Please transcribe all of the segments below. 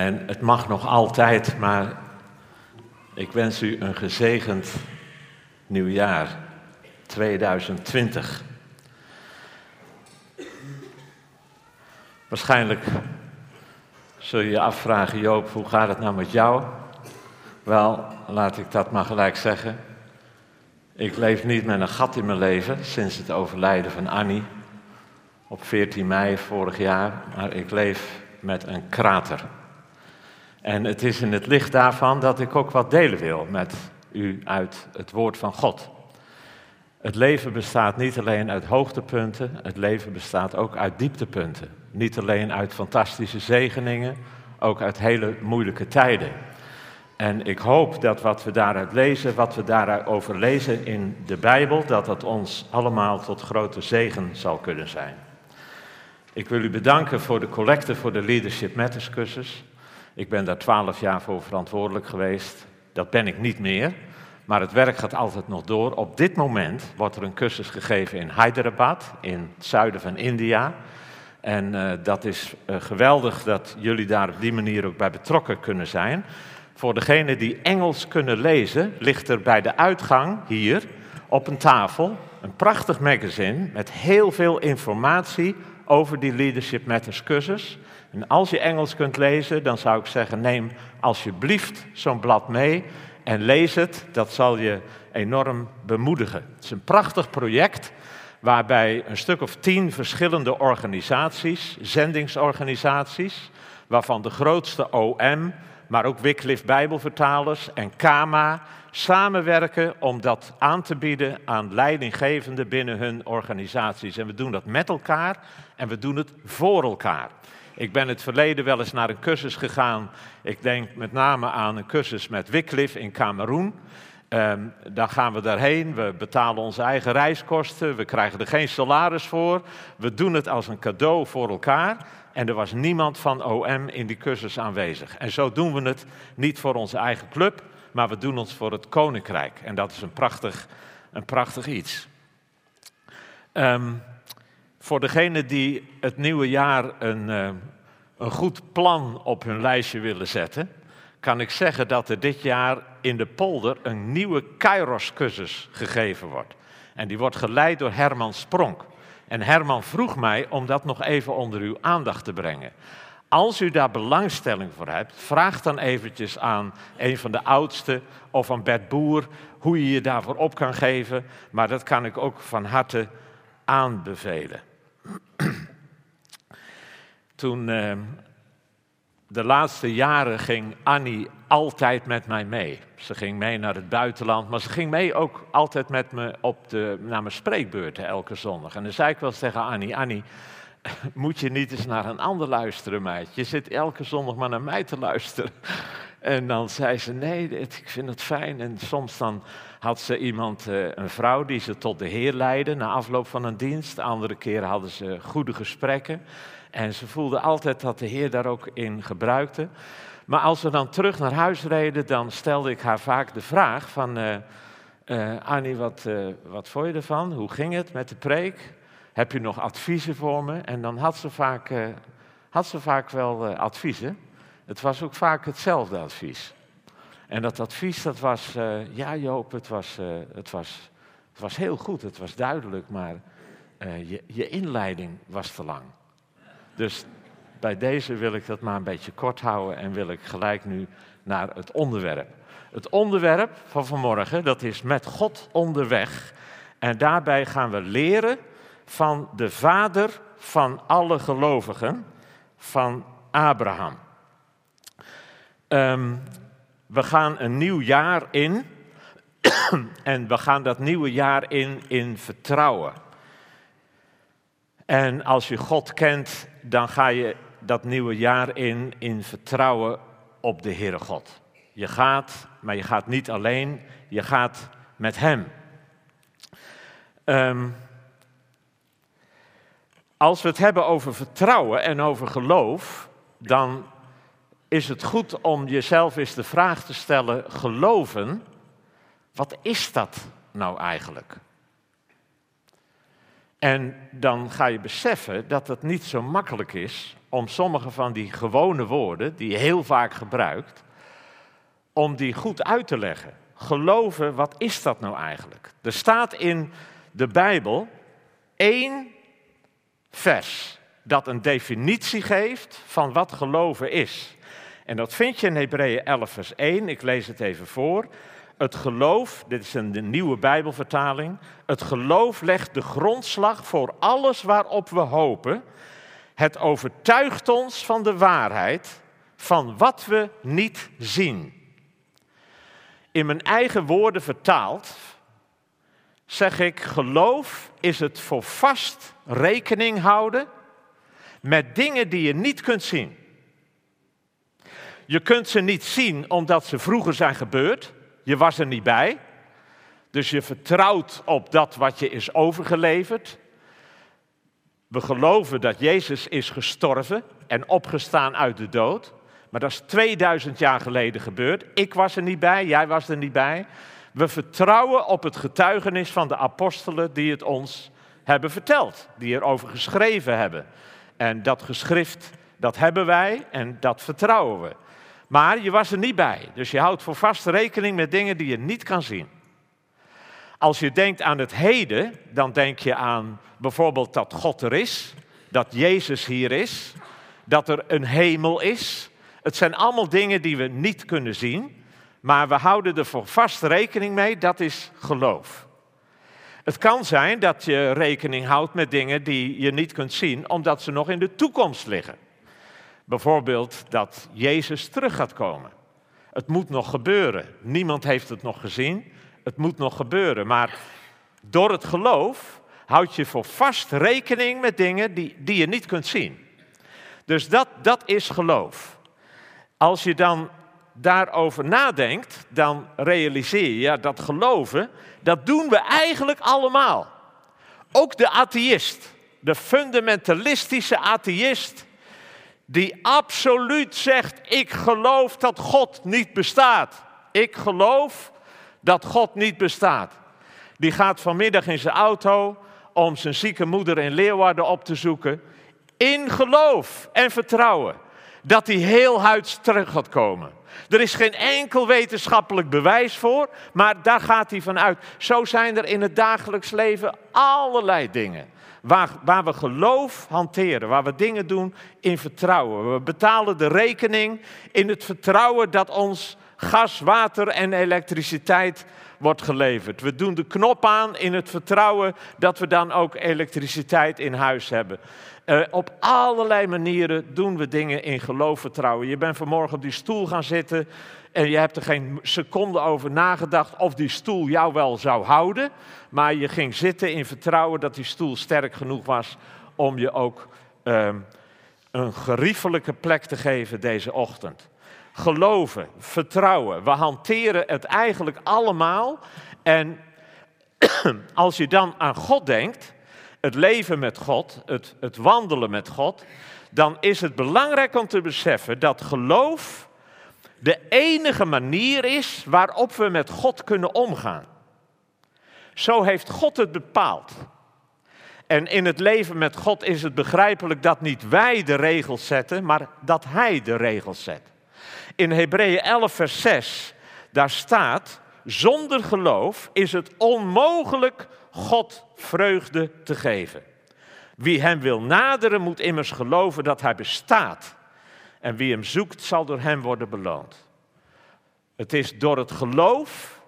En het mag nog altijd, maar ik wens u een gezegend nieuwjaar 2020. Waarschijnlijk zul je je afvragen, Joop, hoe gaat het nou met jou? Wel, laat ik dat maar gelijk zeggen. Ik leef niet met een gat in mijn leven sinds het overlijden van Annie op 14 mei vorig jaar, maar ik leef met een krater. En het is in het licht daarvan dat ik ook wat delen wil met u uit het woord van God. Het leven bestaat niet alleen uit hoogtepunten, het leven bestaat ook uit dieptepunten. Niet alleen uit fantastische zegeningen, ook uit hele moeilijke tijden. En ik hoop dat wat we daaruit lezen, wat we daarover lezen in de Bijbel, dat dat ons allemaal tot grote zegen zal kunnen zijn. Ik wil u bedanken voor de collecte voor de Leadership Matters cursus. Ik ben daar twaalf jaar voor verantwoordelijk geweest. Dat ben ik niet meer, maar het werk gaat altijd nog door. Op dit moment wordt er een cursus gegeven in Hyderabad, in het zuiden van India. En uh, dat is uh, geweldig dat jullie daar op die manier ook bij betrokken kunnen zijn. Voor degenen die Engels kunnen lezen, ligt er bij de uitgang hier op een tafel een prachtig magazine met heel veel informatie over die Leadership Matters cursus. En als je Engels kunt lezen, dan zou ik zeggen: neem alsjeblieft zo'n blad mee en lees het. Dat zal je enorm bemoedigen. Het is een prachtig project waarbij een stuk of tien verschillende organisaties, zendingsorganisaties, waarvan de grootste OM, maar ook Wycliffe Bijbelvertalers en KAMA samenwerken om dat aan te bieden aan leidinggevenden binnen hun organisaties. En we doen dat met elkaar en we doen het voor elkaar. Ik ben het verleden wel eens naar een cursus gegaan. Ik denk met name aan een cursus met Wycliffe in Cameroen. Um, dan gaan we daarheen, we betalen onze eigen reiskosten, we krijgen er geen salaris voor. We doen het als een cadeau voor elkaar. En er was niemand van OM in die cursus aanwezig. En zo doen we het niet voor onze eigen club, maar we doen het voor het koninkrijk. En dat is een prachtig, een prachtig iets. Um, voor degenen die het nieuwe jaar een, uh, een goed plan op hun lijstje willen zetten, kan ik zeggen dat er dit jaar in de polder een nieuwe Kairos-cursus gegeven wordt. En die wordt geleid door Herman Spronk. En Herman vroeg mij om dat nog even onder uw aandacht te brengen. Als u daar belangstelling voor hebt, vraag dan eventjes aan een van de oudsten of aan Bert Boer hoe je je daarvoor op kan geven. Maar dat kan ik ook van harte aanbevelen. Toen uh, de laatste jaren ging Annie altijd met mij mee. Ze ging mee naar het buitenland, maar ze ging mee ook altijd met me op de, naar mijn spreekbeurten elke zondag. En dan zei ik wel tegen Annie, Annie, moet je niet eens naar een ander luisteren, meid? Je zit elke zondag maar naar mij te luisteren. En dan zei ze, nee, ik vind het fijn. En soms dan had ze iemand, eh, een vrouw, die ze tot de Heer leidde na afloop van een dienst. De andere keren hadden ze goede gesprekken. En ze voelde altijd dat de Heer daar ook in gebruikte. Maar als we dan terug naar huis reden, dan stelde ik haar vaak de vraag van... Uh, uh, Annie, wat, uh, wat vond je ervan? Hoe ging het met de preek? Heb je nog adviezen voor me? En dan had ze vaak, had ze vaak wel adviezen. Het was ook vaak hetzelfde advies. En dat advies, dat was, ja Joop, het was, het, was, het was heel goed, het was duidelijk, maar je, je inleiding was te lang. Dus bij deze wil ik dat maar een beetje kort houden en wil ik gelijk nu naar het onderwerp. Het onderwerp van vanmorgen, dat is met God onderweg. En daarbij gaan we leren van de vader van alle gelovigen, van Abraham. Um, we gaan een nieuw jaar in en we gaan dat nieuwe jaar in in vertrouwen. En als je God kent, dan ga je dat nieuwe jaar in in vertrouwen op de Heere God. Je gaat, maar je gaat niet alleen, je gaat met Hem. Um, als we het hebben over vertrouwen en over geloof, dan is het goed om jezelf eens de vraag te stellen: geloven, wat is dat nou eigenlijk? En dan ga je beseffen dat het niet zo makkelijk is om sommige van die gewone woorden, die je heel vaak gebruikt, om die goed uit te leggen. Geloven, wat is dat nou eigenlijk? Er staat in de Bijbel één vers dat een definitie geeft van wat geloven is. En dat vind je in Hebreeën 11, vers 1. Ik lees het even voor. Het geloof, dit is een nieuwe Bijbelvertaling. Het geloof legt de grondslag voor alles waarop we hopen. Het overtuigt ons van de waarheid van wat we niet zien. In mijn eigen woorden vertaald zeg ik: geloof is het voor vast rekening houden met dingen die je niet kunt zien. Je kunt ze niet zien omdat ze vroeger zijn gebeurd. Je was er niet bij. Dus je vertrouwt op dat wat je is overgeleverd. We geloven dat Jezus is gestorven en opgestaan uit de dood. Maar dat is 2000 jaar geleden gebeurd. Ik was er niet bij, jij was er niet bij. We vertrouwen op het getuigenis van de apostelen die het ons hebben verteld, die erover geschreven hebben. En dat geschrift, dat hebben wij en dat vertrouwen we. Maar je was er niet bij, dus je houdt voor vast rekening met dingen die je niet kan zien. Als je denkt aan het heden, dan denk je aan bijvoorbeeld dat God er is, dat Jezus hier is, dat er een hemel is. Het zijn allemaal dingen die we niet kunnen zien, maar we houden er voor vast rekening mee, dat is geloof. Het kan zijn dat je rekening houdt met dingen die je niet kunt zien, omdat ze nog in de toekomst liggen. Bijvoorbeeld dat Jezus terug gaat komen. Het moet nog gebeuren. Niemand heeft het nog gezien. Het moet nog gebeuren. Maar door het geloof houd je voor vast rekening met dingen die, die je niet kunt zien. Dus dat, dat is geloof. Als je dan daarover nadenkt, dan realiseer je ja, dat geloven, dat doen we eigenlijk allemaal. Ook de atheïst, de fundamentalistische atheïst, die absoluut zegt, ik geloof dat God niet bestaat. Ik geloof dat God niet bestaat. Die gaat vanmiddag in zijn auto om zijn zieke moeder in Leeuwarden op te zoeken. In geloof en vertrouwen dat hij heel huids terug gaat komen. Er is geen enkel wetenschappelijk bewijs voor, maar daar gaat hij vanuit. Zo zijn er in het dagelijks leven allerlei dingen. Waar, waar, we geloof hanteren, waar we dingen doen in vertrouwen. We betalen de rekening in het vertrouwen dat ons gas, water en elektriciteit wordt geleverd. We doen de knop aan in het vertrouwen dat we dan ook elektriciteit in huis hebben. Uh, op allerlei manieren doen we dingen in geloof vertrouwen. Je bent vanmorgen op die stoel gaan zitten en je hebt er geen seconde over nagedacht of die stoel jou wel zou houden. Maar je ging zitten in vertrouwen dat die stoel sterk genoeg was om je ook uh, een geriefelijke plek te geven deze ochtend. Geloven, vertrouwen, we hanteren het eigenlijk allemaal. En als je dan aan God denkt, het leven met God, het, het wandelen met God, dan is het belangrijk om te beseffen dat geloof de enige manier is waarop we met God kunnen omgaan. Zo heeft God het bepaald. En in het leven met God is het begrijpelijk dat niet wij de regels zetten, maar dat Hij de regels zet. In Hebreeën 11, vers 6, daar staat, zonder geloof is het onmogelijk God vreugde te geven. Wie hem wil naderen moet immers geloven dat hij bestaat. En wie hem zoekt zal door hem worden beloond. Het is door het geloof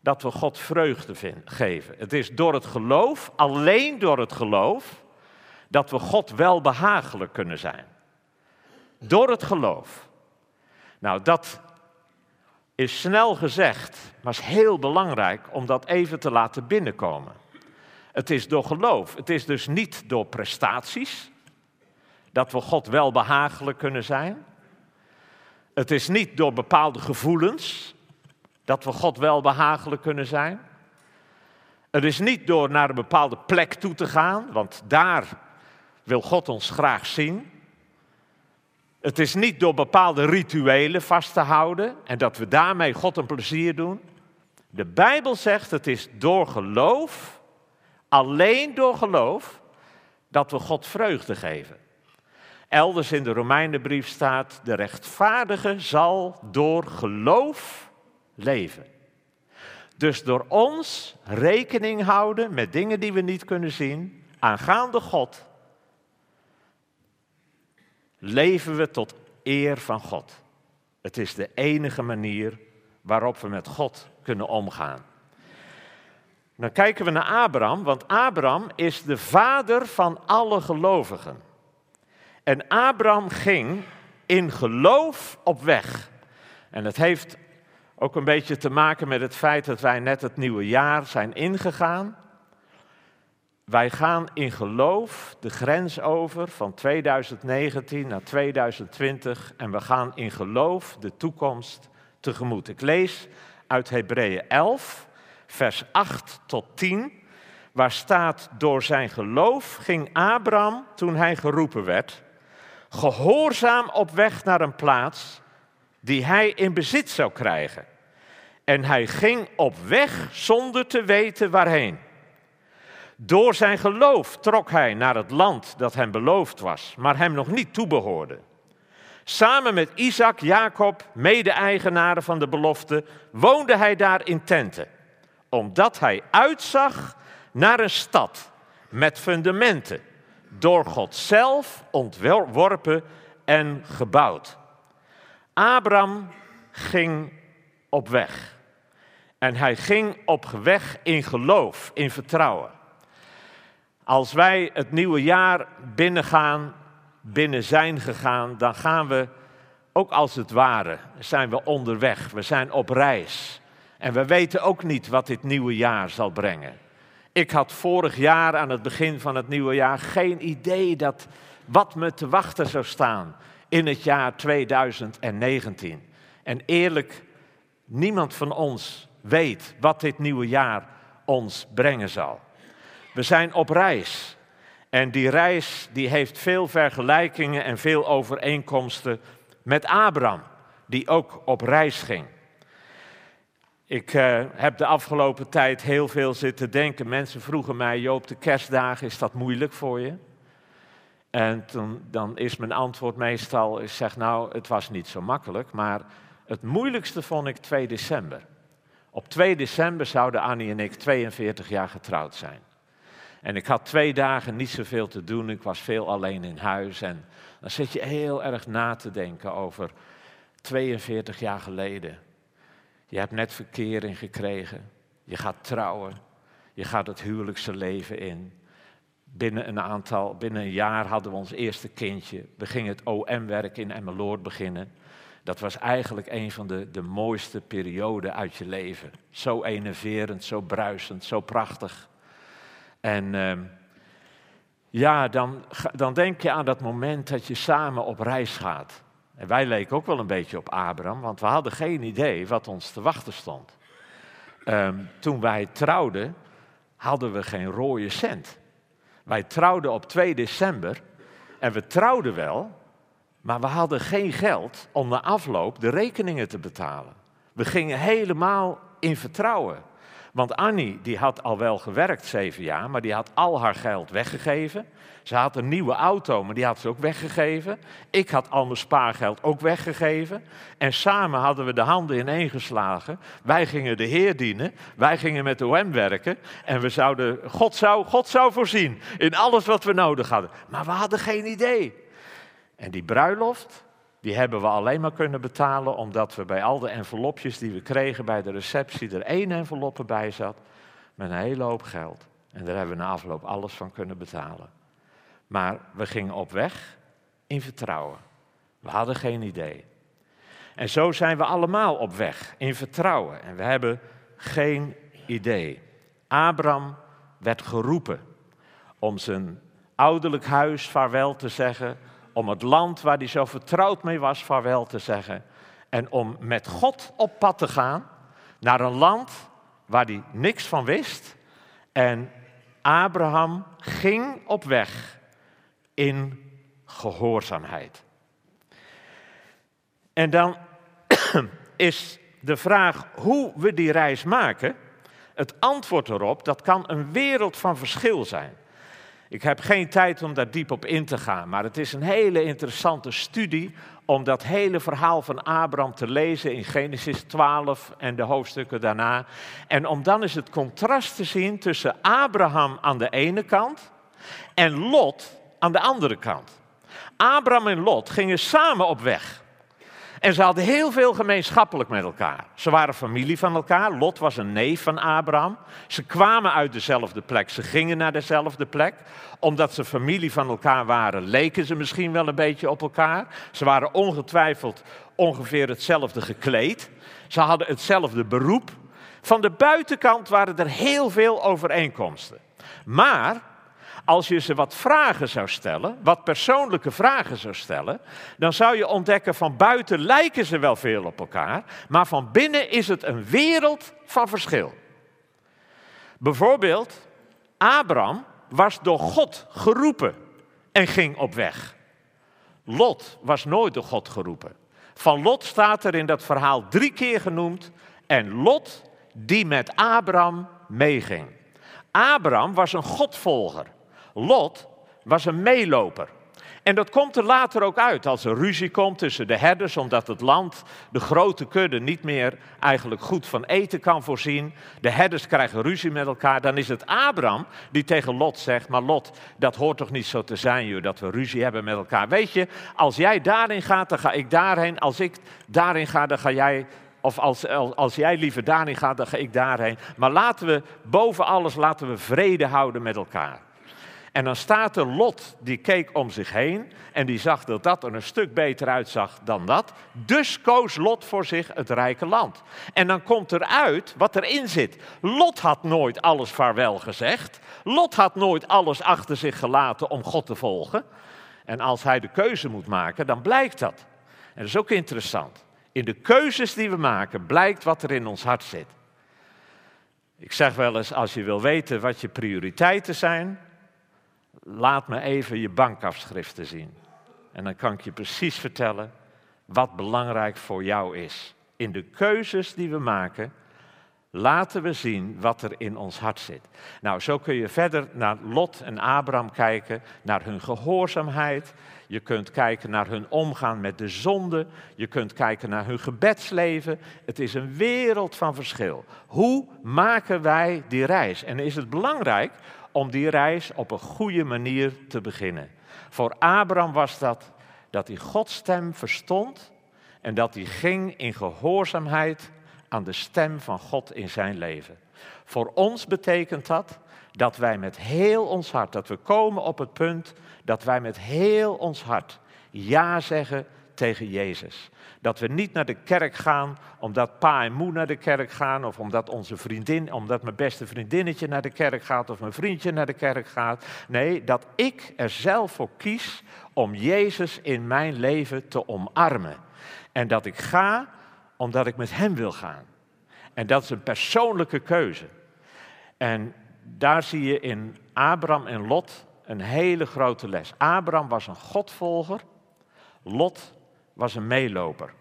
dat we God vreugde geven. Het is door het geloof, alleen door het geloof, dat we God wel behagelijk kunnen zijn. Door het geloof. Nou, dat is snel gezegd, maar is heel belangrijk om dat even te laten binnenkomen. Het is door geloof. Het is dus niet door prestaties dat we God wel behagelijk kunnen zijn. Het is niet door bepaalde gevoelens dat we God wel behagelijk kunnen zijn. Het is niet door naar een bepaalde plek toe te gaan, want daar wil God ons graag zien. Het is niet door bepaalde rituelen vast te houden en dat we daarmee God een plezier doen. De Bijbel zegt het is door geloof Alleen door geloof dat we God vreugde geven. Elders in de Romeinenbrief staat: de rechtvaardige zal door geloof leven. Dus door ons rekening houden met dingen die we niet kunnen zien, aangaande God, leven we tot eer van God. Het is de enige manier waarop we met God kunnen omgaan. Dan kijken we naar Abraham, want Abraham is de vader van alle gelovigen. En Abraham ging in geloof op weg. En het heeft ook een beetje te maken met het feit dat wij net het nieuwe jaar zijn ingegaan. Wij gaan in geloof de grens over van 2019 naar 2020 en we gaan in geloof de toekomst tegemoet. Ik lees uit Hebreeën 11, vers 8 tot 10, waar staat: Door zijn geloof ging Abraham, toen hij geroepen werd, gehoorzaam op weg naar een plaats die hij in bezit zou krijgen. En hij ging op weg zonder te weten waarheen. Door zijn geloof trok hij naar het land dat hem beloofd was, maar hem nog niet toebehoorde. Samen met Isaac, Jacob, mede-eigenaren van de belofte, woonde hij daar in tenten, omdat hij uitzag naar een stad met fundamenten, door God zelf ontworpen en gebouwd. Abraham ging op weg. En hij ging op weg in geloof, in vertrouwen. Als wij het nieuwe jaar binnengaan, binnen zijn gegaan, dan gaan we ook als het ware, zijn we onderweg. We zijn op reis. En we weten ook niet wat dit nieuwe jaar zal brengen. Ik had vorig jaar aan het begin van het nieuwe jaar geen idee dat wat me te wachten zou staan in het jaar 2019. En eerlijk, niemand van ons weet wat dit nieuwe jaar ons brengen zal. We zijn op reis. En die reis die heeft veel vergelijkingen en veel overeenkomsten met Abraham, die ook op reis ging. Ik uh, heb de afgelopen tijd heel veel zitten denken. Mensen vroegen mij, Joop, de kerstdagen, is dat moeilijk voor je? En dan is mijn antwoord meestal, ik zeg nou, het was niet zo makkelijk, maar het moeilijkste vond ik 2 december. Op 2 december zouden Annie en ik 42 jaar getrouwd zijn. En ik had twee dagen niet zoveel te doen, ik was veel alleen in huis. En dan zit je heel erg na te denken over 42 jaar geleden. Je hebt net verkering gekregen, je gaat trouwen, je gaat het huwelijkse leven in. Binnen een aantal, binnen een jaar hadden we ons eerste kindje. We gingen het OM-werk in Emmeloord beginnen. Dat was eigenlijk een van de, de mooiste perioden uit je leven. Zo enerverend, zo bruisend, zo prachtig. En uh, ja, dan, dan denk je aan dat moment dat je samen op reis gaat. En wij leken ook wel een beetje op Abraham, want we hadden geen idee wat ons te wachten stond. Um, toen wij trouwden, hadden we geen rode cent. Wij trouwden op 2 december en we trouwden wel, maar we hadden geen geld om na afloop de rekeningen te betalen. We gingen helemaal in vertrouwen. Want Annie, die had al wel gewerkt zeven jaar, maar die had al haar geld weggegeven. Ze had een nieuwe auto, maar die had ze ook weggegeven. Ik had al mijn spaargeld ook weggegeven. En samen hadden we de handen ineengeslagen. Wij gingen de Heer dienen. Wij gingen met de OM werken. En we zouden, God zou, God zou voorzien in alles wat we nodig hadden. Maar we hadden geen idee. En die bruiloft, die hebben we alleen maar kunnen betalen omdat we bij al de envelopjes die we kregen bij de receptie er één envelop bij zat met een hele hoop geld. En daar hebben we na afloop alles van kunnen betalen. Maar we gingen op weg in vertrouwen. We hadden geen idee. En zo zijn we allemaal op weg in vertrouwen. En we hebben geen idee. Abraham werd geroepen om zijn ouderlijk huis vaarwel te zeggen, om het land waar hij zo vertrouwd mee was vaarwel te zeggen en om met God op pad te gaan naar een land waar hij niks van wist. En Abraham ging op weg in gehoorzaamheid. En dan is de vraag hoe we die reis maken Het antwoord erop, dat kan een wereld van verschil zijn. Ik heb geen tijd om daar diep op in te gaan, maar het is een hele interessante studie om dat hele verhaal van Abraham te lezen in Genesis 12 en de hoofdstukken daarna. En om dan eens het contrast te zien tussen Abraham aan de ene kant en Lot aan de andere kant. Abraham en Lot gingen samen op weg. En ze hadden heel veel gemeenschappelijk met elkaar. Ze waren familie van elkaar. Lot was een neef van Abraham. Ze kwamen uit dezelfde plek. Ze gingen naar dezelfde plek. Omdat ze familie van elkaar waren, leken ze misschien wel een beetje op elkaar. Ze waren ongetwijfeld ongeveer hetzelfde gekleed. Ze hadden hetzelfde beroep. Van de buitenkant waren er heel veel overeenkomsten. Maar als je ze wat vragen zou stellen, wat persoonlijke vragen zou stellen, dan zou je ontdekken van buiten lijken ze wel veel op elkaar, maar van binnen is het een wereld van verschil. Bijvoorbeeld, Abraham was door God geroepen en ging op weg. Lot was nooit door God geroepen. Van Lot staat er in dat verhaal drie keer genoemd en Lot die met Abraham meeging. Abraham was een Godvolger. Lot was een meeloper. En dat komt er later ook uit als er ruzie komt tussen de herders, omdat het land de grote kudde niet meer eigenlijk goed van eten kan voorzien. De herders krijgen ruzie met elkaar. Dan is het Abraham die tegen Lot zegt: Maar Lot, dat hoort toch niet zo te zijn, joh, dat we ruzie hebben met elkaar. Weet je, als jij daarin gaat, dan ga ik daarheen. Als ik daarin ga, dan ga jij of als, als jij liever daarin gaat, dan ga ik daarheen. Maar laten we boven alles laten we vrede houden met elkaar. En dan staat er Lot, die keek om zich heen en die zag dat dat er een stuk beter uitzag dan dat. Dus koos Lot voor zich het rijke land. En dan komt eruit wat erin zit. Lot had nooit alles vaarwel gezegd. Lot had nooit alles achter zich gelaten om God te volgen. En als hij de keuze moet maken, dan blijkt dat. En dat is ook interessant. In de keuzes die we maken blijkt wat er in ons hart zit. Ik zeg wel eens, als je wil weten wat je prioriteiten zijn, laat me even je bankafschriften zien. En dan kan ik je precies vertellen wat belangrijk voor jou is. In de keuzes die we maken, laten we zien wat er in ons hart zit. Nou, zo kun je verder naar Lot en Abraham kijken, naar hun gehoorzaamheid. Je kunt kijken naar hun omgaan met de zonde. Je kunt kijken naar hun gebedsleven. Het is een wereld van verschil. Hoe maken wij die reis? En is het belangrijk om die reis op een goede manier te beginnen. Voor Abraham was dat dat hij Gods stem verstond en dat hij ging in gehoorzaamheid aan de stem van God in zijn leven. Voor ons betekent dat dat wij met heel ons hart, dat we komen op het punt dat wij met heel ons hart ja zeggen tegen Jezus. Dat we niet naar de kerk gaan omdat pa en moe naar de kerk gaan, of omdat onze vriendin, omdat mijn beste vriendinnetje naar de kerk gaat, of mijn vriendje naar de kerk gaat. Nee, dat ik er zelf voor kies om Jezus in mijn leven te omarmen. En dat ik ga omdat ik met Hem wil gaan. En dat is een persoonlijke keuze. En daar zie je in Abraham en Lot een hele grote les. Abraham was een Godvolger, Lot was een meeloper.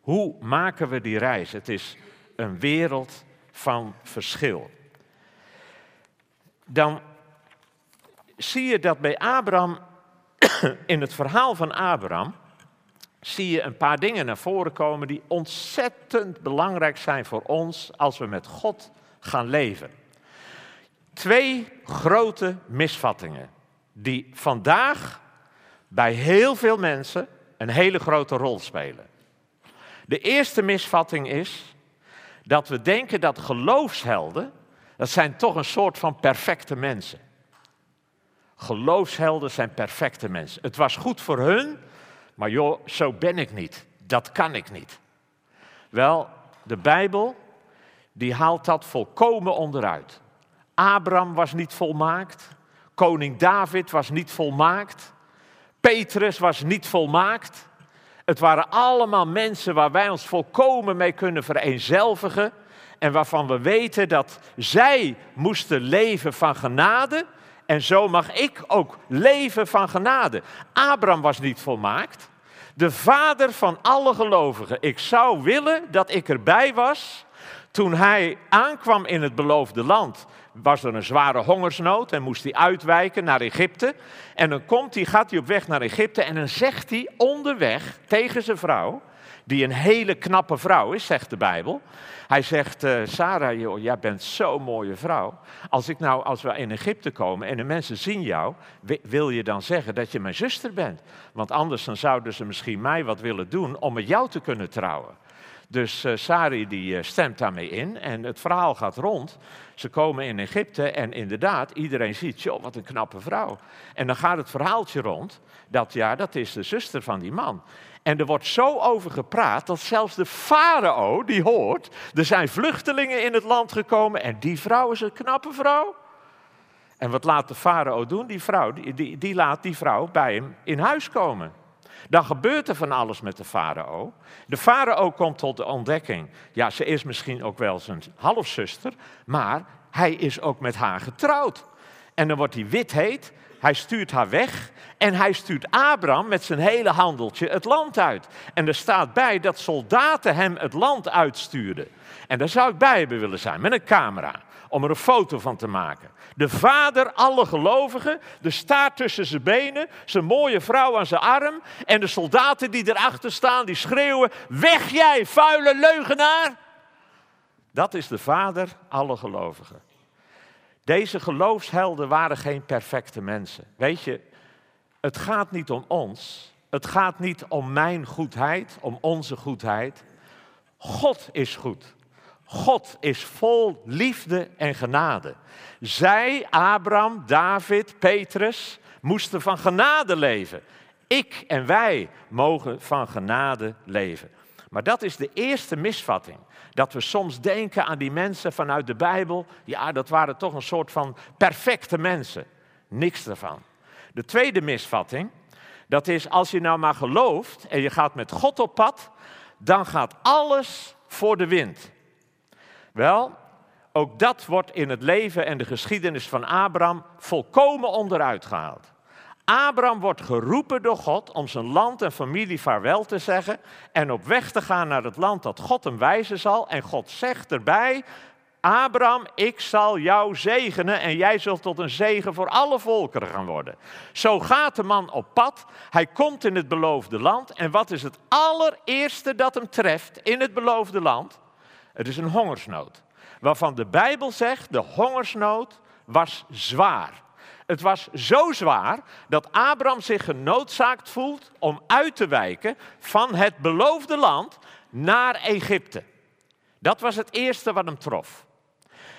Hoe maken we die reis? Het is een wereld van verschil. Dan zie je dat bij Abraham, in het verhaal van Abraham, zie je een paar dingen naar voren komen die ontzettend belangrijk zijn voor ons als we met God gaan leven. Twee grote misvattingen die vandaag bij heel veel mensen een hele grote rol spelen. De eerste misvatting is dat we denken dat geloofshelden, dat zijn toch een soort van perfecte mensen. Geloofshelden zijn perfecte mensen. Het was goed voor hun, maar joh, zo ben ik niet. Dat kan ik niet. Wel, de Bijbel, die haalt dat volkomen onderuit. Abraham was niet volmaakt. Koning David was niet volmaakt. Petrus was niet volmaakt. Het waren allemaal mensen waar wij ons volkomen mee kunnen vereenzelvigen. En waarvan we weten dat zij moesten leven van genade. En zo mag ik ook leven van genade. Abraham was niet volmaakt. De vader van alle gelovigen. Ik zou willen dat ik erbij was Toen hij aankwam in het beloofde land, was er een zware hongersnood en moest hij uitwijken naar Egypte. En dan komt hij, gaat hij op weg naar Egypte en dan zegt hij onderweg tegen zijn vrouw, die een hele knappe vrouw is, zegt de Bijbel. Hij zegt, uh, Sarah, jij bent zo'n mooie vrouw. Als, ik nou, als we in Egypte komen en de mensen zien jou, wil je dan zeggen dat je mijn zuster bent? Want anders dan zouden ze misschien mij wat willen doen om met jou te kunnen trouwen. Dus uh, Sari die uh, stemt daarmee in en het verhaal gaat rond. Ze komen in Egypte en inderdaad, iedereen ziet, joh, wat een knappe vrouw. En dan gaat het verhaaltje rond dat, ja, dat is de zuster van die man. En er wordt zo over gepraat dat zelfs de farao die hoort, er zijn vluchtelingen in het land gekomen en die vrouw is een knappe vrouw. En wat laat de farao doen? Die vrouw, die, die laat die vrouw bij hem in huis komen. Dan gebeurt er van alles met de farao. De farao komt tot de ontdekking, ja, ze is misschien ook wel zijn halfzuster, maar hij is ook met haar getrouwd. En dan wordt hij wit heet, hij stuurt haar weg en hij stuurt Abraham met zijn hele handeltje het land uit. En er staat bij dat soldaten hem het land uitstuurden. En daar zou ik bij hebben willen zijn, met een camera, om er een foto van te maken. De vader, alle gelovigen, de staart tussen zijn benen, zijn mooie vrouw aan zijn arm. En de soldaten die erachter staan, die schreeuwen: Weg jij, vuile leugenaar! Dat is de vader, alle gelovigen. Deze geloofshelden waren geen perfecte mensen. Weet je, het gaat niet om ons. Het gaat niet om mijn goedheid, om onze goedheid. God is goed. God is vol liefde en genade. Zij, Abraham, David, Petrus, moesten van genade leven. Ik en wij mogen van genade leven. Maar dat is de eerste misvatting. Dat we soms denken aan die mensen vanuit de Bijbel. Ja, dat waren toch een soort van perfecte mensen. Niks ervan. De tweede misvatting, dat is als je nou maar gelooft en je gaat met God op pad, dan gaat alles voor de wind. Wel, ook dat wordt in het leven en de geschiedenis van Abraham volkomen onderuit gehaald. Abraham wordt geroepen door God om zijn land en familie vaarwel te zeggen en op weg te gaan naar het land dat God hem wijzen zal. En God zegt erbij, Abraham, ik zal jou zegenen en jij zult tot een zegen voor alle volkeren gaan worden. Zo gaat de man op pad, hij komt in het beloofde land en wat is het allereerste dat hem treft in het beloofde land? Het is een hongersnood, waarvan de Bijbel zegt, de hongersnood was zwaar. Het was zo zwaar dat Abraham zich genoodzaakt voelt om uit te wijken van het beloofde land naar Egypte. Dat was het eerste wat hem trof.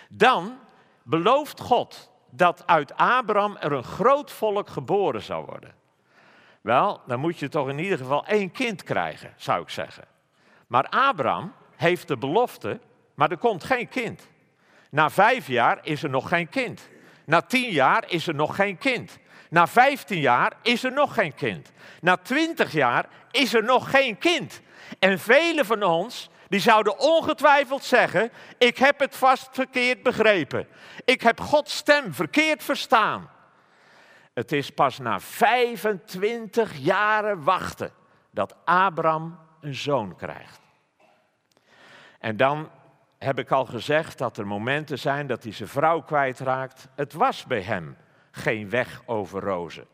Dan belooft God dat uit Abraham er een groot volk geboren zou worden. Wel, dan moet je toch in ieder geval één kind krijgen, zou ik zeggen. Maar Abraham heeft de belofte, maar er komt geen kind. Na vijf jaar is er nog geen kind. Na tien jaar is er nog geen kind. Na vijftien jaar is er nog geen kind. Na twintig jaar is er nog geen kind. En velen van ons die zouden ongetwijfeld zeggen: Ik heb het vast verkeerd begrepen. Ik heb Gods stem verkeerd verstaan. Het is pas na 25 jaren wachten dat Abraham een zoon krijgt. En dan heb ik al gezegd dat er momenten zijn dat hij zijn vrouw kwijtraakt. Het was bij hem geen weg over rozen.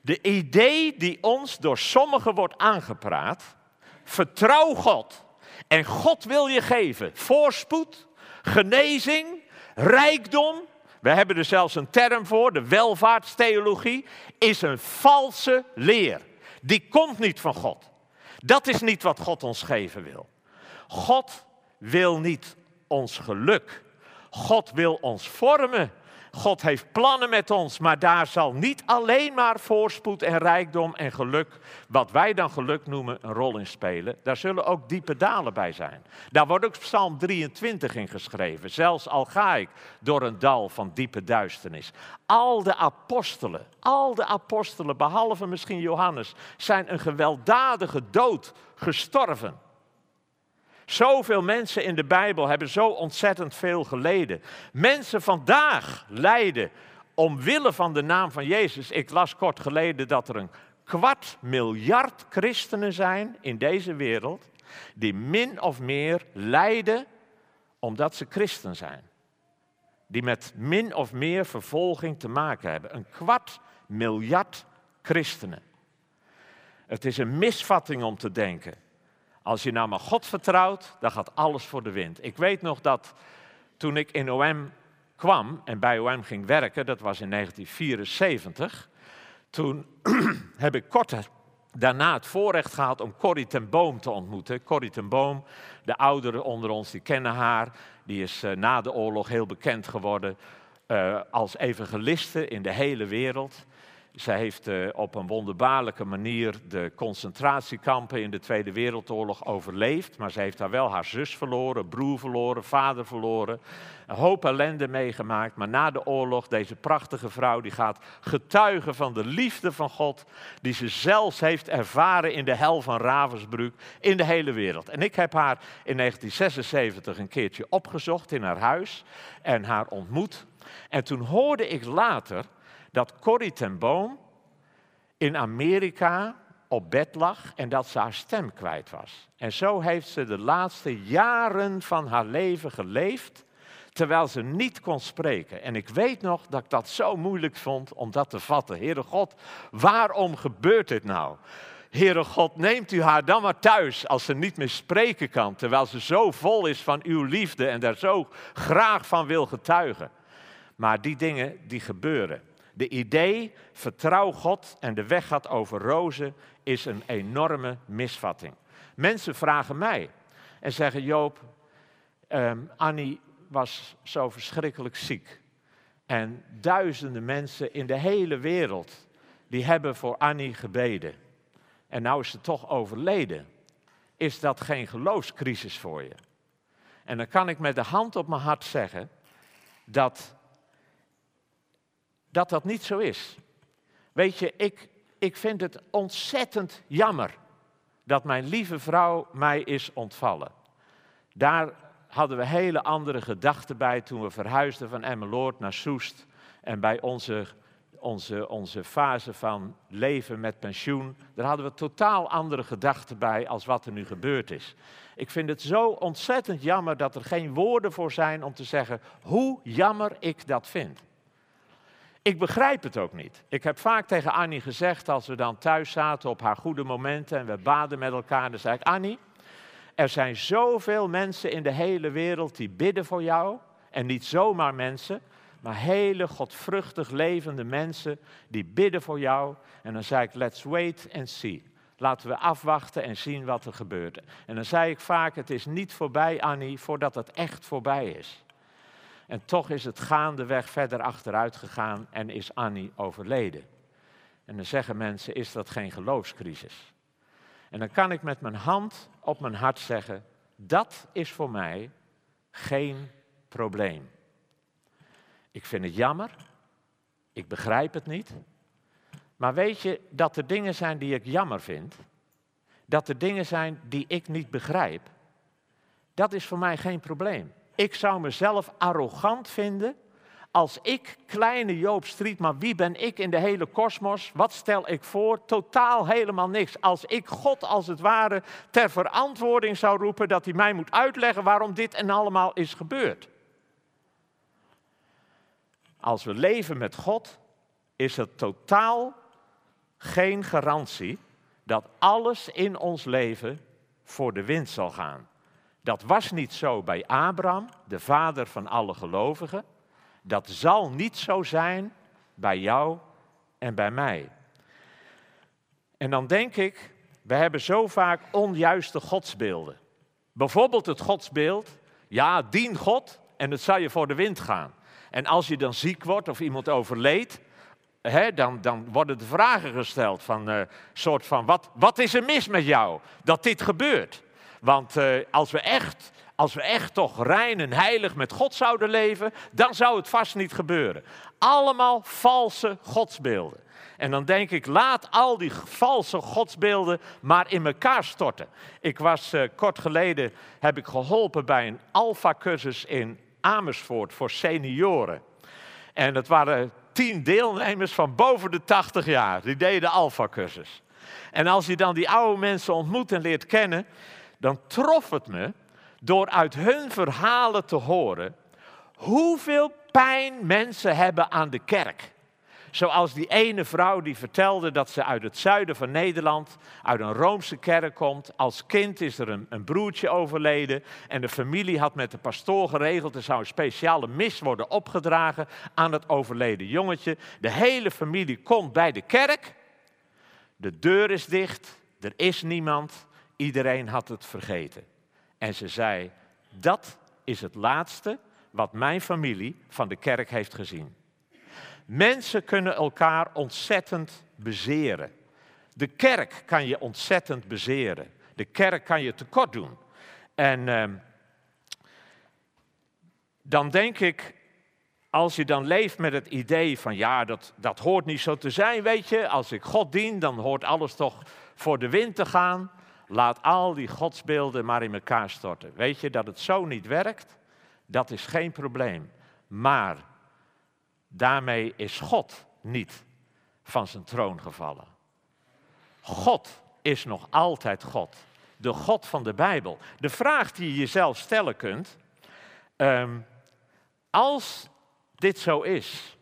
De idee die ons door sommigen wordt aangepraat, vertrouw God. En God wil je geven voorspoed, genezing, rijkdom. We hebben er zelfs een term voor, de welvaartstheologie, is een valse leer. Die komt niet van God. Dat is niet wat God ons geven wil. God wil niet ons geluk. God wil ons vormen. God heeft plannen met ons, maar daar zal niet alleen maar voorspoed en rijkdom en geluk, wat wij dan geluk noemen, een rol in spelen. Daar zullen ook diepe dalen bij zijn. Daar wordt ook Psalm 23 in geschreven. Zelfs al ga ik door een dal van diepe duisternis. Al de apostelen, al de apostelen, behalve misschien Johannes, zijn een gewelddadige dood gestorven. Zoveel mensen in de Bijbel hebben zo ontzettend veel geleden. Mensen vandaag lijden omwille van de naam van Jezus. Ik las kort geleden dat er een kwart miljard christenen zijn in deze wereld die min of meer lijden omdat ze christen zijn. Die met min of meer vervolging te maken hebben. Een kwart miljard christenen. Het is een misvatting om te denken. Als je nou maar God vertrouwt, dan gaat alles voor de wind. Ik weet nog dat toen ik in OM kwam en bij OM ging werken, dat was in 1974, toen heb ik kort daarna het voorrecht gehad om Corrie ten Boom te ontmoeten. Corrie ten Boom, de ouderen onder ons, die kennen haar. Die is uh, na de oorlog heel bekend geworden uh, als evangeliste in de hele wereld. Zij heeft uh, op een wonderbaarlijke manier de concentratiekampen in de Tweede Wereldoorlog overleefd. Maar ze heeft daar wel haar zus verloren, broer verloren, vader verloren. Een hoop ellende meegemaakt. Maar na de oorlog, deze prachtige vrouw, die gaat getuigen van de liefde van God. Die ze zelfs heeft ervaren in de hel van Ravensbrück in de hele wereld. En ik heb haar in 1976 een keertje opgezocht in haar huis en haar ontmoet. En toen hoorde ik later dat Corrie ten Boom in Amerika op bed lag en dat ze haar stem kwijt was. En zo heeft ze de laatste jaren van haar leven geleefd, terwijl ze niet kon spreken. En ik weet nog dat ik dat zo moeilijk vond om dat te vatten. Heere God, waarom gebeurt dit nou? Heere God, neemt u haar dan maar thuis als ze niet meer spreken kan, terwijl ze zo vol is van uw liefde en daar zo graag van wil getuigen. Maar die dingen die gebeuren. De idee, vertrouw God en de weg gaat over rozen, is een enorme misvatting. Mensen vragen mij en zeggen, Joop, um, Annie was zo verschrikkelijk ziek. En duizenden mensen in de hele wereld, die hebben voor Annie gebeden. En nou is ze toch overleden. Is dat geen geloofscrisis voor je? En dan kan ik met de hand op mijn hart zeggen dat dat dat niet zo is. Weet je, ik, ik vind het ontzettend jammer dat mijn lieve vrouw mij is ontvallen. Daar hadden we hele andere gedachten bij toen we verhuisden van Emmeloord naar Soest. En bij onze, onze, onze fase van leven met pensioen, daar hadden we totaal andere gedachten bij als wat er nu gebeurd is. Ik vind het zo ontzettend jammer dat er geen woorden voor zijn om te zeggen hoe jammer ik dat vind. Ik begrijp het ook niet. Ik heb vaak tegen Annie gezegd, als we dan thuis zaten op haar goede momenten en we baden met elkaar, dan zei ik, Annie, er zijn zoveel mensen in de hele wereld die bidden voor jou. En niet zomaar mensen, maar hele godvruchtig levende mensen die bidden voor jou. En dan zei ik, let's wait and see. Laten we afwachten en zien wat er gebeurt. En dan zei ik vaak, het is niet voorbij, Annie, voordat het echt voorbij is. En toch is het gaandeweg verder achteruit gegaan en is Annie overleden. En dan zeggen mensen, is dat geen geloofscrisis? En dan kan ik met mijn hand op mijn hart zeggen, dat is voor mij geen probleem. Ik vind het jammer, ik begrijp het niet, maar weet je dat er dingen zijn die ik jammer vind, dat er dingen zijn die ik niet begrijp, dat is voor mij geen probleem. Ik zou mezelf arrogant vinden als ik, kleine Joop Striet, maar wie ben ik in de hele kosmos? Wat stel ik voor? Totaal helemaal niks. Als ik God als het ware ter verantwoording zou roepen dat hij mij moet uitleggen waarom dit en allemaal is gebeurd. Als we leven met God, is het totaal geen garantie dat alles in ons leven voor de wind zal gaan. Dat was niet zo bij Abraham, de vader van alle gelovigen. Dat zal niet zo zijn bij jou en bij mij. En dan denk ik, we hebben zo vaak onjuiste godsbeelden. Bijvoorbeeld het godsbeeld, ja, dien God en het zal je voor de wind gaan. En als je dan ziek wordt of iemand overleed, hè, dan, dan worden de vragen gesteld van, uh, soort van, wat, wat is er mis met jou dat dit gebeurt? Want uh, als, we echt, als we echt toch rein en heilig met God zouden leven, dan zou het vast niet gebeuren. Allemaal valse godsbeelden. En dan denk ik, laat al die valse godsbeelden maar in elkaar storten. Ik was uh, kort geleden, heb ik geholpen bij een alfa-cursus in Amersfoort voor senioren. En het waren tien deelnemers van boven de 80 jaar. Die deden de alfa-cursus. En als je dan die oude mensen ontmoet en leert kennen, dan trof het me door uit hun verhalen te horen hoeveel pijn mensen hebben aan de kerk. Zoals die ene vrouw die vertelde dat ze uit het zuiden van Nederland, uit een Roomse kerk komt. Als kind is er een, een broertje overleden en de familie had met de pastoor geregeld, er zou een speciale mis worden opgedragen aan het overleden jongetje. De hele familie komt bij de kerk, de deur is dicht, er is niemand, iedereen had het vergeten. En ze zei, dat is het laatste wat mijn familie van de kerk heeft gezien. Mensen kunnen elkaar ontzettend bezeren. De kerk kan je ontzettend bezeren. De kerk kan je tekort doen. En uh, dan denk ik, als je dan leeft met het idee van ja, dat, dat hoort niet zo te zijn, weet je, als ik God dien, dan hoort alles toch voor de wind te gaan. Laat al die godsbeelden maar in elkaar storten. Weet je dat het zo niet werkt? Dat is geen probleem. Maar daarmee is God niet van zijn troon gevallen. God is nog altijd God. De God van de Bijbel. De vraag die je jezelf stellen kunt. Um, als dit zo is,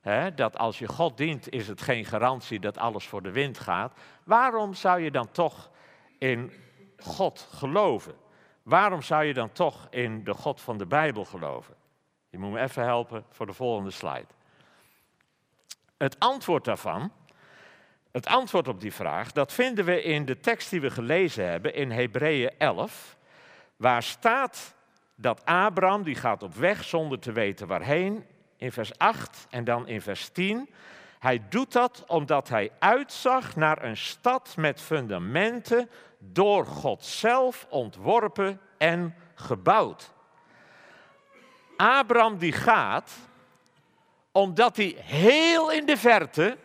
hè, dat als je God dient, is het geen garantie dat alles voor de wind gaat. Waarom zou je dan toch in God geloven? Waarom zou je dan toch in de God van de Bijbel geloven? Je moet me even helpen voor de volgende slide. Het antwoord daarvan, het antwoord op die vraag, dat vinden we in de tekst die we gelezen hebben in Hebreeën 11, waar staat dat Abraham, die gaat op weg zonder te weten waarheen, in vers 8 en dan in vers 10. Hij doet dat omdat hij uitzag naar een stad met fundamenten door God zelf ontworpen en gebouwd. Abraham die gaat omdat hij heel in de verte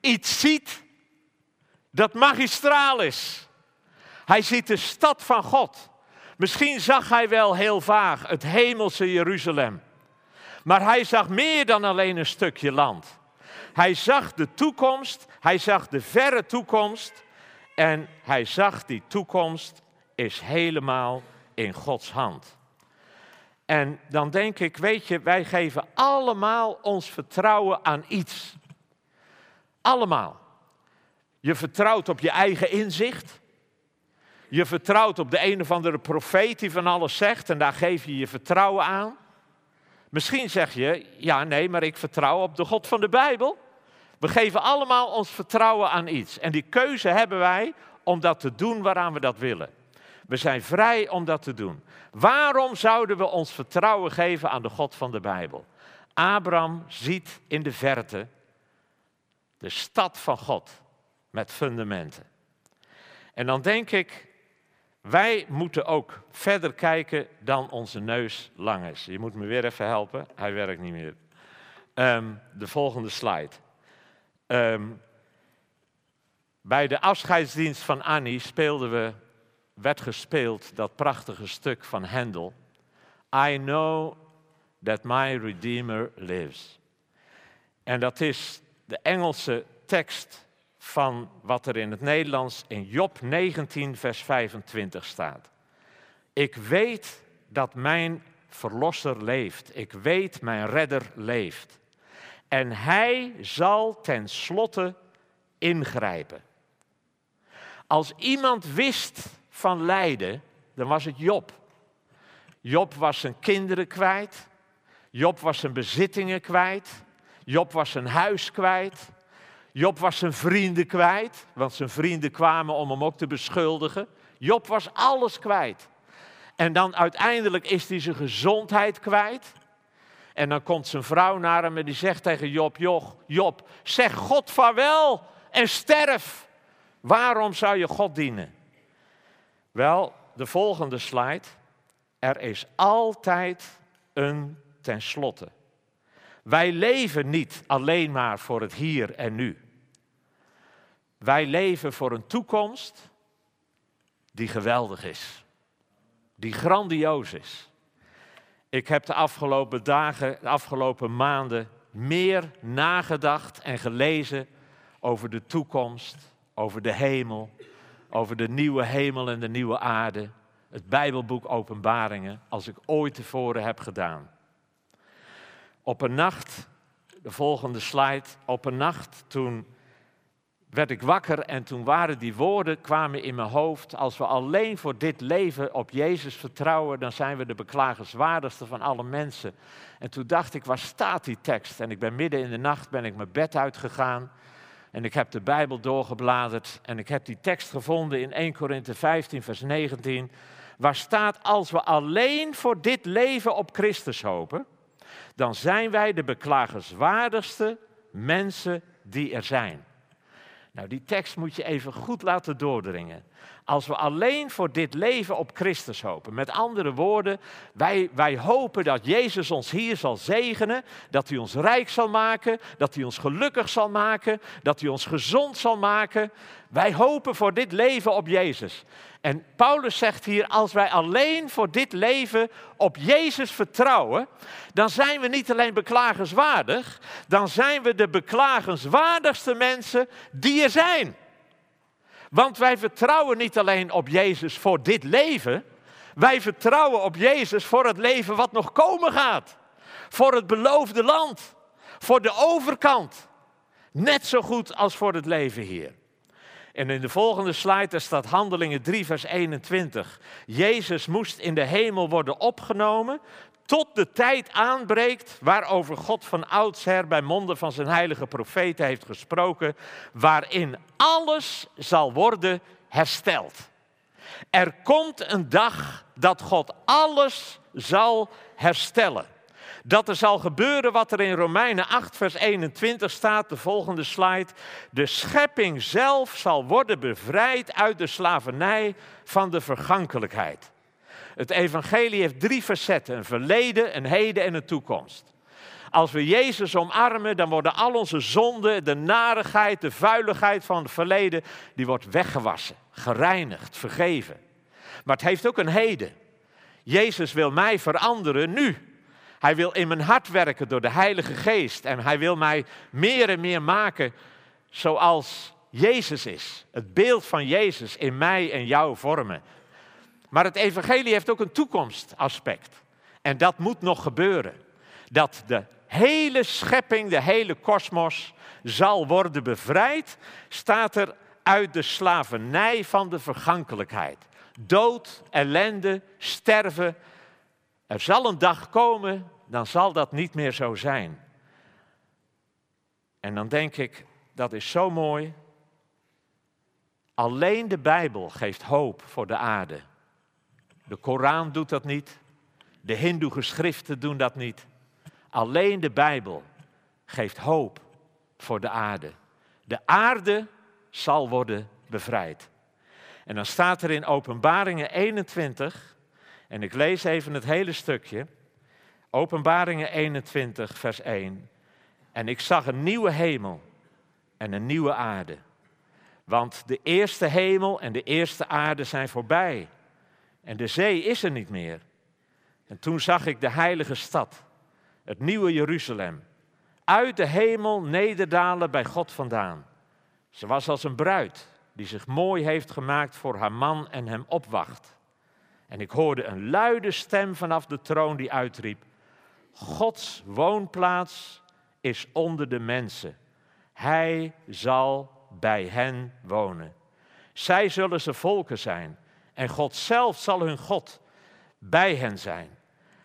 iets ziet dat magistraal is. Hij ziet de stad van God. Misschien zag hij wel heel vaag het hemelse Jeruzalem. Maar hij zag meer dan alleen een stukje land. Hij zag de toekomst, hij zag de verre toekomst. En hij zag die toekomst is helemaal in Gods hand. En dan denk ik, weet je, wij geven allemaal ons vertrouwen aan iets. Allemaal. Je vertrouwt op je eigen inzicht. Je vertrouwt op de een of andere profeet die van alles zegt en daar geef je je vertrouwen aan. Misschien zeg je, ja nee, maar ik vertrouw op de God van de Bijbel. We geven allemaal ons vertrouwen aan iets. En die keuze hebben wij om dat te doen waaraan we dat willen. We zijn vrij om dat te doen. Waarom zouden we ons vertrouwen geven aan de God van de Bijbel? Abraham ziet in de verte de stad van God met fundamenten. En dan denk ik, wij moeten ook verder kijken dan onze neus lang is. Je moet me weer even helpen, hij werkt niet meer. Ehm, de volgende slide. Ehm, bij de afscheidsdienst van Annie speelden we, werd gespeeld dat prachtige stuk van Handel. I know that my Redeemer lives. En dat is de Engelse tekst van wat er in het Nederlands in Job 19, vers 25 staat. Ik weet dat mijn verlosser leeft. Ik weet mijn redder leeft. En hij zal tenslotte ingrijpen. Als iemand wist van lijden, dan was het Job. Job was zijn kinderen kwijt. Job was zijn bezittingen kwijt. Job was zijn huis kwijt. Job was zijn vrienden kwijt, want zijn vrienden kwamen om hem ook te beschuldigen. Job was alles kwijt. En dan uiteindelijk is hij zijn gezondheid kwijt. En dan komt zijn vrouw naar hem en die zegt tegen Job, Job, Job, zeg God vaarwel en sterf. Waarom zou je God dienen? Wel, de volgende slide. Er is altijd een tenslotte. Wij leven niet alleen maar voor het hier en nu. Wij leven voor een toekomst die geweldig is, die grandioos is. Ik heb de afgelopen dagen, de afgelopen maanden meer nagedacht en gelezen over de toekomst, over de hemel, over de nieuwe hemel en de nieuwe aarde, het Bijbelboek Openbaringen, als ik ooit tevoren heb gedaan. Op een nacht, de volgende slide, op een nacht toen werd ik wakker en toen waren die woorden kwamen in mijn hoofd. Als we alleen voor dit leven op Jezus vertrouwen, dan zijn we de beklagenswaardigste van alle mensen. En toen dacht ik, waar staat die tekst? En ik ben midden in de nacht ben ik mijn bed uitgegaan en ik heb de Bijbel doorgebladerd en ik heb die tekst gevonden in 1 Korinthe 15 vers 19, waar staat als we alleen voor dit leven op Christus hopen, dan zijn wij de beklagenswaardigste mensen die er zijn. Nou, die tekst moet je even goed laten doordringen. Als we alleen voor dit leven op Christus hopen. Met andere woorden, wij, wij hopen dat Jezus ons hier zal zegenen, dat hij ons rijk zal maken, dat hij ons gelukkig zal maken, dat hij ons gezond zal maken. Wij hopen voor dit leven op Jezus. En Paulus zegt hier, als wij alleen voor dit leven op Jezus vertrouwen, dan zijn we niet alleen beklagenswaardig, dan zijn we de beklagenswaardigste mensen die er zijn. Want wij vertrouwen niet alleen op Jezus voor dit leven, wij vertrouwen op Jezus voor het leven wat nog komen gaat. Voor het beloofde land, voor de overkant. Net zo goed als voor het leven hier. En in de volgende slide staat Handelingen 3, vers 21. Jezus moest in de hemel worden opgenomen tot de tijd aanbreekt waarover God van oudsher bij monden van zijn heilige profeten heeft gesproken, waarin alles zal worden hersteld. Er komt een dag dat God alles zal herstellen dat er zal gebeuren wat er in Romeinen 8, vers 21 staat, de volgende slide. De schepping zelf zal worden bevrijd uit de slavernij van de vergankelijkheid. Het evangelie heeft drie facetten, een verleden, een heden en een toekomst. Als we Jezus omarmen, dan worden al onze zonden, de narigheid, de vuiligheid van het verleden, die wordt weggewassen, gereinigd, vergeven. Maar het heeft ook een heden. Jezus wil mij veranderen nu. Hij wil in mijn hart werken door de Heilige Geest. En hij wil mij meer en meer maken zoals Jezus is. Het beeld van Jezus in mij en jou vormen. Maar het evangelie heeft ook een toekomstaspect. En dat moet nog gebeuren. Dat de hele schepping, de hele kosmos zal worden bevrijd, staat er uit de slavernij van de vergankelijkheid. Dood, ellende, sterven, er zal een dag komen, dan zal dat niet meer zo zijn. En dan denk ik, dat is zo mooi. Alleen de Bijbel geeft hoop voor de aarde. De Koran doet dat niet. De Hindoe-geschriften doen dat niet. Alleen de Bijbel geeft hoop voor de aarde. De aarde zal worden bevrijd. En dan staat er in Openbaringen 21, en ik lees even het hele stukje. Openbaringen 21, vers 1. En ik zag een nieuwe hemel en een nieuwe aarde. Want de eerste hemel en de eerste aarde zijn voorbij. En de zee is er niet meer. En toen zag ik de heilige stad, het nieuwe Jeruzalem, uit de hemel nederdalen bij God vandaan. Ze was als een bruid die zich mooi heeft gemaakt voor haar man en hem opwacht. En ik hoorde een luide stem vanaf de troon die uitriep: Gods woonplaats is onder de mensen. Hij zal bij hen wonen. Zij zullen ze volken zijn en God zelf zal hun God bij hen zijn.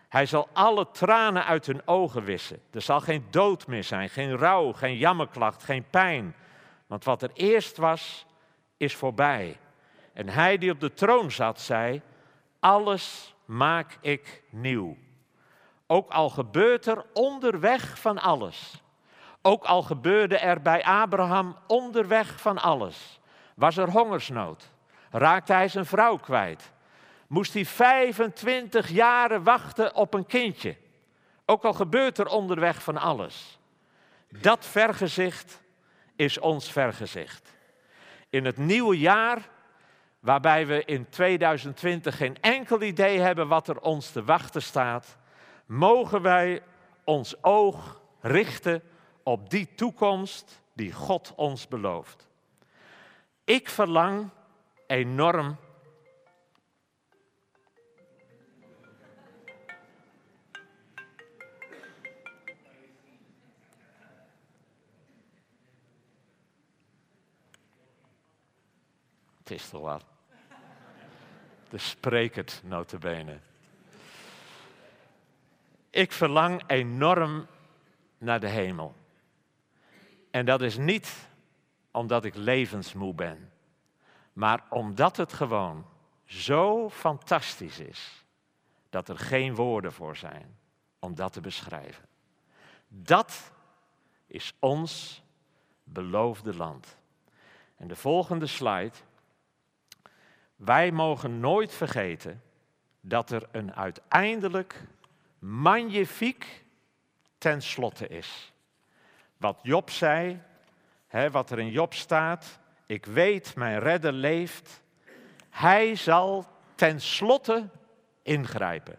Hij zal alle tranen uit hun ogen wissen. Er zal geen dood meer zijn, geen rouw, geen jammerklacht, geen pijn. Want wat er eerst was, is voorbij. En hij die op de troon zat, zei: alles maak ik nieuw. Ook al gebeurt er onderweg van alles. Ook al gebeurde er bij Abraham onderweg van alles. Was er hongersnood? Raakte hij zijn vrouw kwijt? Moest hij 25 jaren wachten op een kindje? Ook al gebeurt er onderweg van alles. Dat vergezicht is ons vergezicht. In het nieuwe jaar waarbij we in 2020 geen enkel idee hebben wat er ons te wachten staat, mogen wij ons oog richten op die toekomst die God ons belooft. Ik verlang enorm. Is toch wat. De sprekert notabene. Ik verlang enorm naar de hemel. En dat is niet omdat ik levensmoe ben, maar omdat het gewoon zo fantastisch is dat er geen woorden voor zijn om dat te beschrijven. Dat is ons beloofde land. En de volgende slide. Wij mogen nooit vergeten dat er een uiteindelijk magnifiek tenslotte is. Wat Job zei, hè, wat er in Job staat, ik weet, mijn redder leeft, hij zal tenslotte ingrijpen.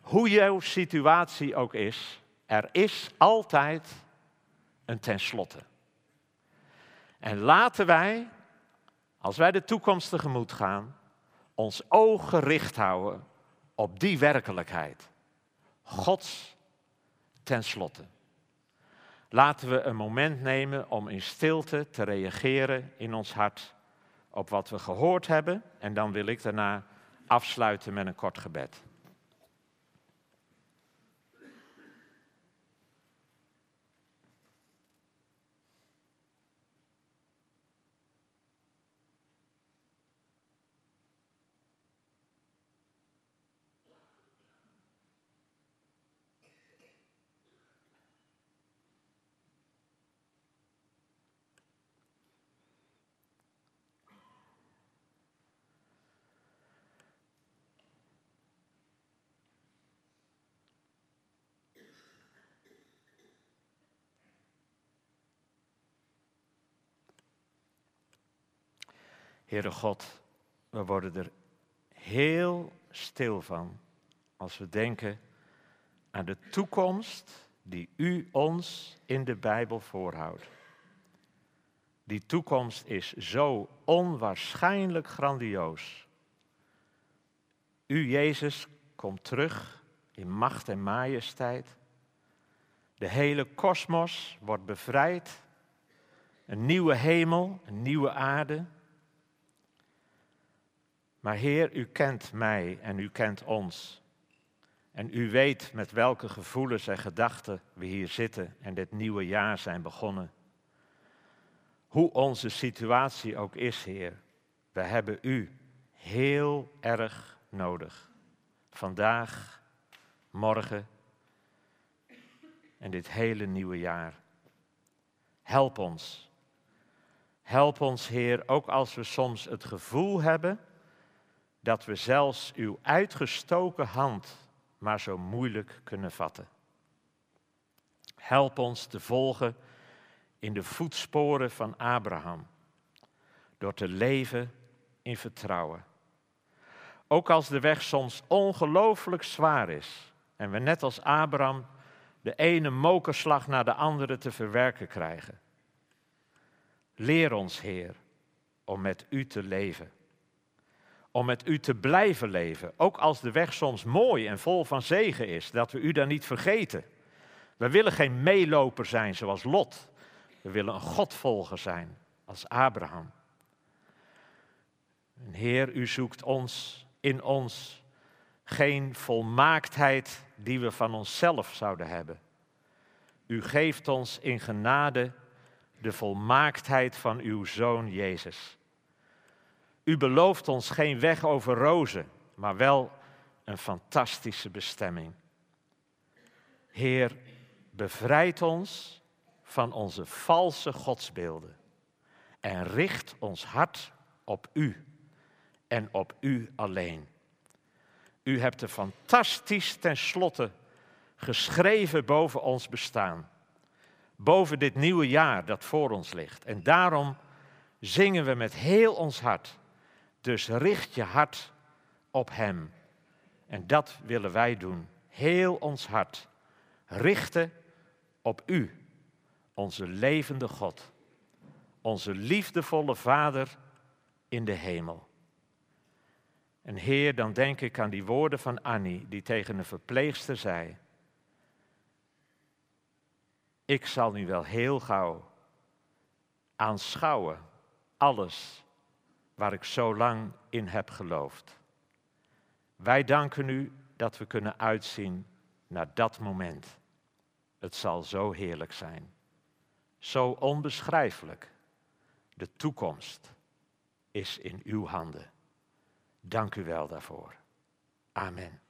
Hoe jouw situatie ook is, er is altijd een tenslotte. En laten wij, als wij de toekomst tegemoet gaan, ons oog gericht houden op die werkelijkheid. Gods tenslotte. Laten we een moment nemen om in stilte te reageren in ons hart op wat we gehoord hebben. En dan wil ik daarna afsluiten met een kort gebed. Heere God, we worden er heel stil van als we denken aan de toekomst die u ons in de Bijbel voorhoudt. Die toekomst is zo onwaarschijnlijk grandioos. U, Jezus, komt terug in macht en majesteit. De hele kosmos wordt bevrijd. Een nieuwe hemel, een nieuwe aarde. Maar Heer, u kent mij en u kent ons. En u weet met welke gevoelens en gedachten we hier zitten en dit nieuwe jaar zijn begonnen. Hoe onze situatie ook is, Heer, we hebben u heel erg nodig. Vandaag, morgen en dit hele nieuwe jaar. Help ons. Help ons, Heer, ook als we soms het gevoel hebben dat we zelfs uw uitgestoken hand maar zo moeilijk kunnen vatten. Help ons te volgen in de voetsporen van Abraham, door te leven in vertrouwen. Ook als de weg soms ongelooflijk zwaar is en we net als Abraham de ene mokerslag naar de andere te verwerken krijgen. Leer ons, Heer, om met U te leven om met u te blijven leven. Ook als de weg soms mooi en vol van zegen is, dat we u dan niet vergeten. We willen geen meeloper zijn zoals Lot. We willen een Godvolger zijn als Abraham. En Heer, u zoekt ons in ons geen volmaaktheid die we van onszelf zouden hebben. U geeft ons in genade de volmaaktheid van uw Zoon Jezus. U belooft ons geen weg over rozen, maar wel een fantastische bestemming. Heer, bevrijd ons van onze valse godsbeelden en richt ons hart op U en op U alleen. U hebt er fantastisch tenslotte geschreven boven ons bestaan, boven dit nieuwe jaar dat voor ons ligt. En daarom zingen we met heel ons hart dus richt je hart op Hem. En dat willen wij doen. Heel ons hart richten op U, onze levende God. Onze liefdevolle Vader in de hemel. En Heer, dan denk ik aan die woorden van Annie, die tegen een verpleegster zei: Ik zal nu wel heel gauw aanschouwen alles waar ik zo lang in heb geloofd. Wij danken u dat we kunnen uitzien naar dat moment. Het zal zo heerlijk zijn, zo onbeschrijfelijk. De toekomst is in uw handen. Dank u wel daarvoor. Amen.